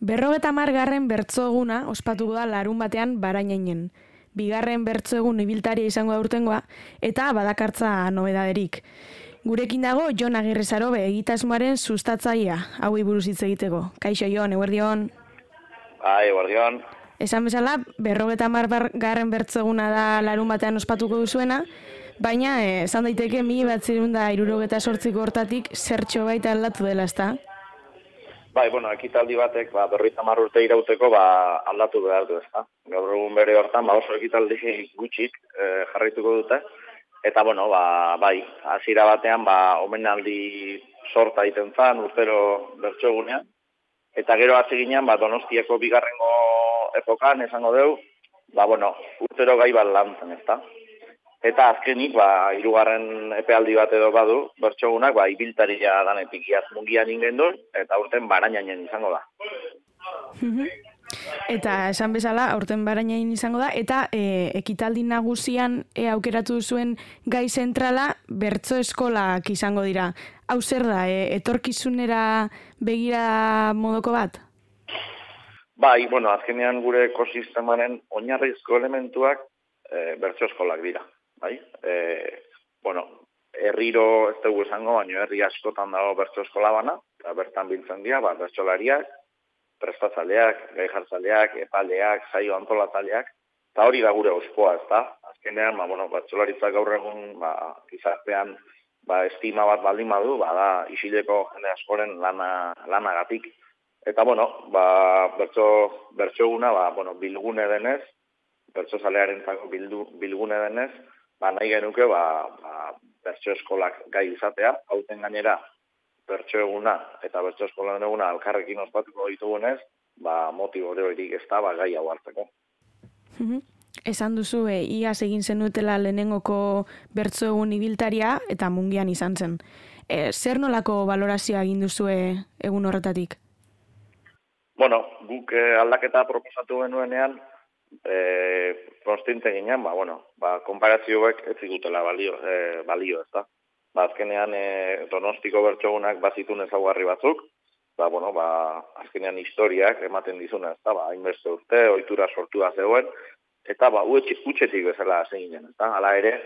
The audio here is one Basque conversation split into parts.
Berrogeta margarren bertzoguna ospatuko da larun batean barainainen. Bigarren bertzoegun ibiltaria izango da urtengoa, eta badakartza nobedaderik. Gurekin dago Jon Agirrezarobe egitasmoaren sustatzaia, hau buruz hitz egiteko. Kaixo Jon, eguerdion. Bai, eguerdion. Esan bezala, berrogeta margarren bertzoguna da larun batean ospatuko duzuena, baina eh, esan daiteke mi bat zirunda irurogeta sortziko hortatik zertxo baita aldatu dela, ezta? Bai, bueno, ekitaldi batek, ba, berroita urte irauteko, ba, aldatu behar du, ezta? Gaur egun bere hortan, ba, oso ekitaldi gutxik e, jarrituko dute. Eta, bueno, ba, bai, hasiera batean, ba, omenaldi sorta iten zan, urtero bertso egunean. Eta gero hasi ginean, ba, donostiako bigarrengo epokan, esango deu, ba, bueno, urtero gai bat lan zen, ezta? Eta azkenik, ba, irugarren epealdi bat edo badu, bertxogunak, ba, ibiltaria danetik iaz mungian ingen eta urten barainainen izango da. Mhm. eta esan bezala, urten barainain izango da, eta e, ekitaldi nagusian e, aukeratu zuen gai zentrala, bertso eskolak izango dira. Hau zer da, e, etorkizunera begira modoko bat? Bai, bueno, azkenean gure ekosistemaren oinarrizko elementuak e, bertso eskolak dira bai? E, bueno, herriro ez dugu esango, baina herri askotan dago bertso eskola bana, eta bertan biltzen dira, ba, bertsolariak, prestatzaleak, gai jartzaleak, epaleak, zaio antolatzaleak, eta hori da gure ospoa, ez da? Azkenean, ba, bueno, bertsolaritzak gaur egun, ba, izartean, ba, estima bat baldin badu, ba, da, isileko jende askoren lana, lanagatik. Eta, bueno, ba, bertso, bertso eguna, ba, bueno, bilgune denez, bertso zalearen bildu, bilgune denez, ba, nahi genuke, ba, ba, bertso eskolak gai izatea, hauten gainera, bertso eguna eta bertso eskolan eguna alkarrekin ospatuko ditugunez, ba, motibo hori ez da, ba, gai hau hartzeko. Mhm. Esan duzu, e, iaz egin zenutela lehenengoko bertso egun ibiltaria eta mungian izan zen. E, zer nolako valorazioa egin duzue egun horretatik? Bueno, guk eh, aldaketa proposatu genuenean, e, konstinte ginen, ba, bueno, ba, konparazioek ez zigutela balio, e, balio ez da. Ba, azkenean e, donostiko bertsogunak bazitun ezaguarri batzuk, ba, bueno, ba, azkenean historiak ematen dizuna ez da, ba, hainbeste urte, ohitura sortua zegoen, eta ba, utxetik bezala zeinen, ez da, ala ere,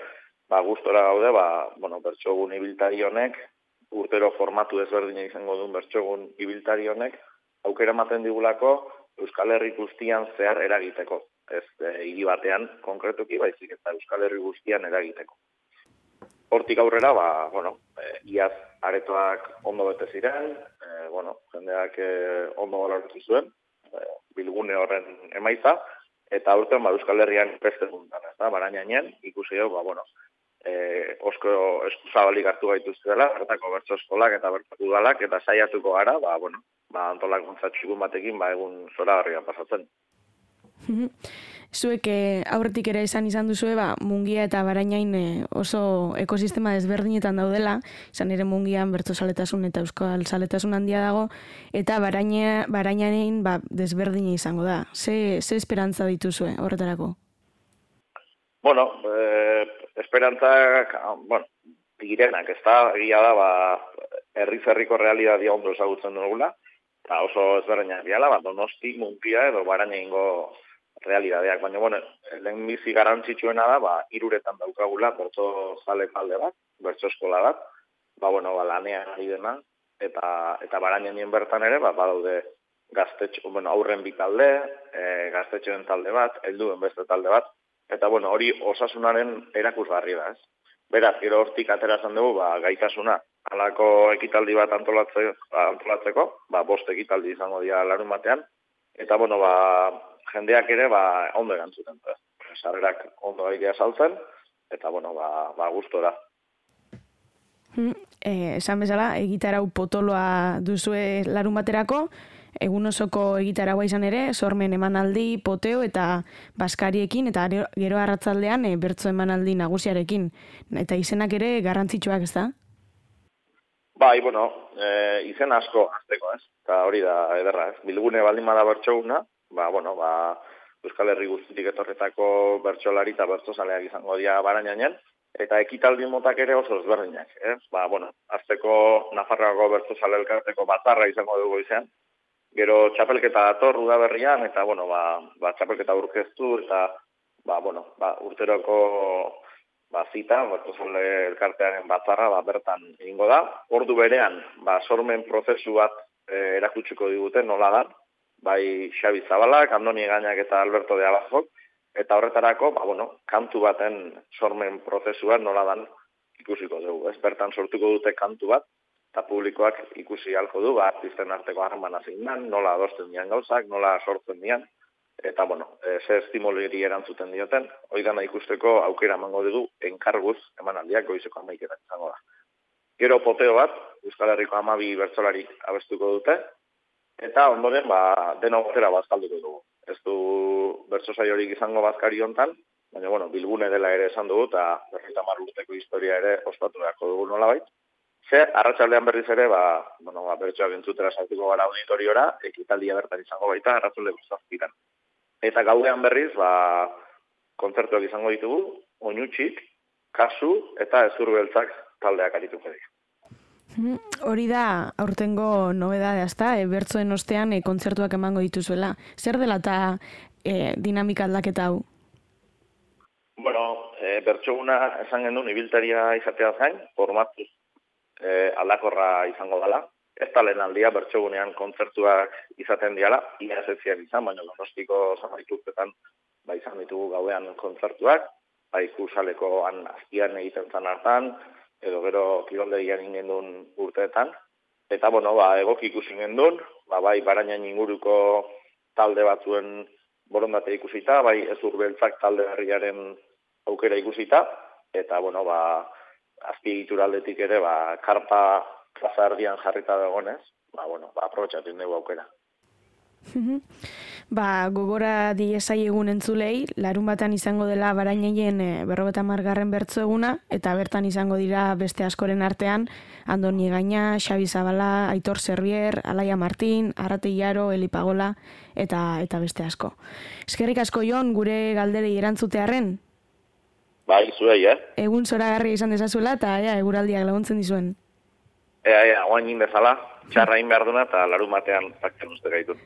ba, gustora gaude, ba, bueno, bertsogun ibiltari honek, urtero formatu ezberdina izango duen bertsogun ibiltari honek, aukera ematen digulako, Euskal Herri guztian zehar eragiteko ez e, hiri batean konkretuki baizik eta Euskal Herri guztian eragiteko. Hortik aurrera, ba, bueno, e, iaz aretoak ondo bete ziren, e, bueno, jendeak e, ondo balortu zuen, e, bilgune horren emaitza, eta aurten ba, Euskal Herrian beste guntan, ez da, barainainen, ikusi jo, ba, bueno, e, osko eskuzabalik hartu gaituzte dela, bertako bertso eskolak eta bertako udalak, eta saiatuko gara, ba, bueno, ba, antolak batekin, ba, egun zora pasatzen. Zuek eh, aurretik ere esan izan duzue, ba, mungia eta barainain eh, oso ekosistema desberdinetan daudela, izan ere mungian bertso saletasun eta euskal saletasun handia dago, eta baraina, barainain ba, desberdine izango da. Ze, ze esperantza dituzue horretarako? Bueno, eh, esperantzak, bueno, direnak, ez da, egia da, ba, herri zerriko realidadia ondo ezagutzen dugula, eta oso ezberdinak diala, ba, donosti, mungia edo barainaingo realidadeak, baina, bueno, lehen bizi garantzitsuena da, ba, iruretan daukagula, bertso zale talde bat, bertso eskola bat, ba, bueno, ba, lanean ari dena, eta, eta barainen bertan ere, ba, badaude gaztetxo, bueno, aurren bi talde, e, gaztetxoen talde bat, helduen beste talde bat, eta, bueno, hori osasunaren erakusgarri da, ez? Beraz, gero hortik ateratzen dugu, ba, gaitasuna, alako ekitaldi bat antolatzeko, ba, bost ekitaldi izango dira larun batean, eta, bueno, ba, jendeak ere ba ondo erantzuten da. Sarrerak ondo egia saltzen eta bueno, ba ba gustora. Hmm, eh, esan bezala, egitarau potoloa duzue larun baterako, egun osoko egitaraua izan ere, sormen emanaldi, poteo eta baskariekin, eta gero arratzaldean e, bertzo emanaldi nagusiarekin. Eta izenak ere garrantzitsuak ez da? Bai, bueno, e, izen asko azteko, ez? Eta hori da, ederra, ez? Bilgune baldin bada bertsouna, ba, bueno, ba, Euskal Herri guztitik etorretako bertsolari eta bertsozaleak izango dira barainainen, eta ekitaldi motak ere oso ezberdinak, eh? Ba, bueno, azteko Nafarroako bertsozale elkarteko batzarra izango dugu izan, Gero txapelketa dator berrian, eta, bueno, ba, ba txapelketa urkeztu, eta, ba, bueno, ba, urteroko ba, zita, zule elkartearen batzarra, ba, bertan egingo da. Ordu berean, ba, sormen prozesu bat e, erakutsuko digute, nola da, bai Xabi Zabalak, Andoni Gainak eta Alberto de Alazok, eta horretarako, ba, bueno, kantu baten sormen prozesua nola dan ikusiko dugu. Ez bertan sortuko dute kantu bat, eta publikoak ikusi halko du, ba, artisten arteko harremana zein nola adosten dian gauzak, nola sortzen dian, eta bueno, e, ze estimoliri erantzuten dioten, hori dana ikusteko aukera emango dugu enkarguz eman aldiak goizeko amaiketan izango da. Gero poteo bat, Euskal Herriko amabi bertzolari abestuko dute, eta ondoren ba, deno gotera bazkalduko dugu. Ez du bertso horik izango bazkari hontan, baina bueno, bilgune dela ere esan dugu, eta berrita marruteko historia ere ospatu beharko dugu nola bait. Zer, arratsaldean berriz ere, ba, bueno, ba, bertsoa bintzutera saltuko gara auditoriora, ekitaldia bertan izango baita, arratzule guztazkitan. Eta gaudean berriz, ba, kontzertuak izango ditugu, oinutxik, kasu eta ezurbeltzak taldeak arituko dira. Hmm, hori da, aurtengo nobeda da, ezta, e, bertzoen ostean e, kontzertuak emango dituzuela. Zer dela eta e, dinamika aldaketa hau? Bueno, e, bertxoguna esan genuen ibiltaria izatea zain, formatuz e, aldakorra izango dela, ez talen aldia bertsogunean kontzertuak izaten diala, ia ezetzian izan, baina donostiko zamaituzketan ba izan ditugu gauean kontzertuak, ba ikusaleko an aztian egiten zan hartan, edo gero kirolde ingen duen urteetan, eta bueno, ba, egok ikusi gendun, ba, bai barainen inguruko talde batzuen borondate ikusita, bai ez urbeltzak talde berriaren aukera ikusita, eta bueno, ba, azpiegituraldetik ere, ba, karpa plaza erdian jarrita dagoenez, ba, bueno, ba, aprobetxatu dugu aukera. Ba, gogora diesai egun entzulei, larun batan izango dela barainaien e, berrobeta margarren bertzo eguna, eta bertan izango dira beste askoren artean, Andoni Gaina, Xabi Zabala, Aitor Servier, Alaia Martin, Arrate Iaro, Eli Pagola, eta, eta beste asko. Eskerrik asko jon, gure galderei erantzutearen? Bai, zuei, eh? Egun zora garri izan dezazuela, eta ja, eguraldiak laguntzen dizuen. Ea, ea, oain bezala, txarra in behar duna, eta larun batean zakten uste gaitu.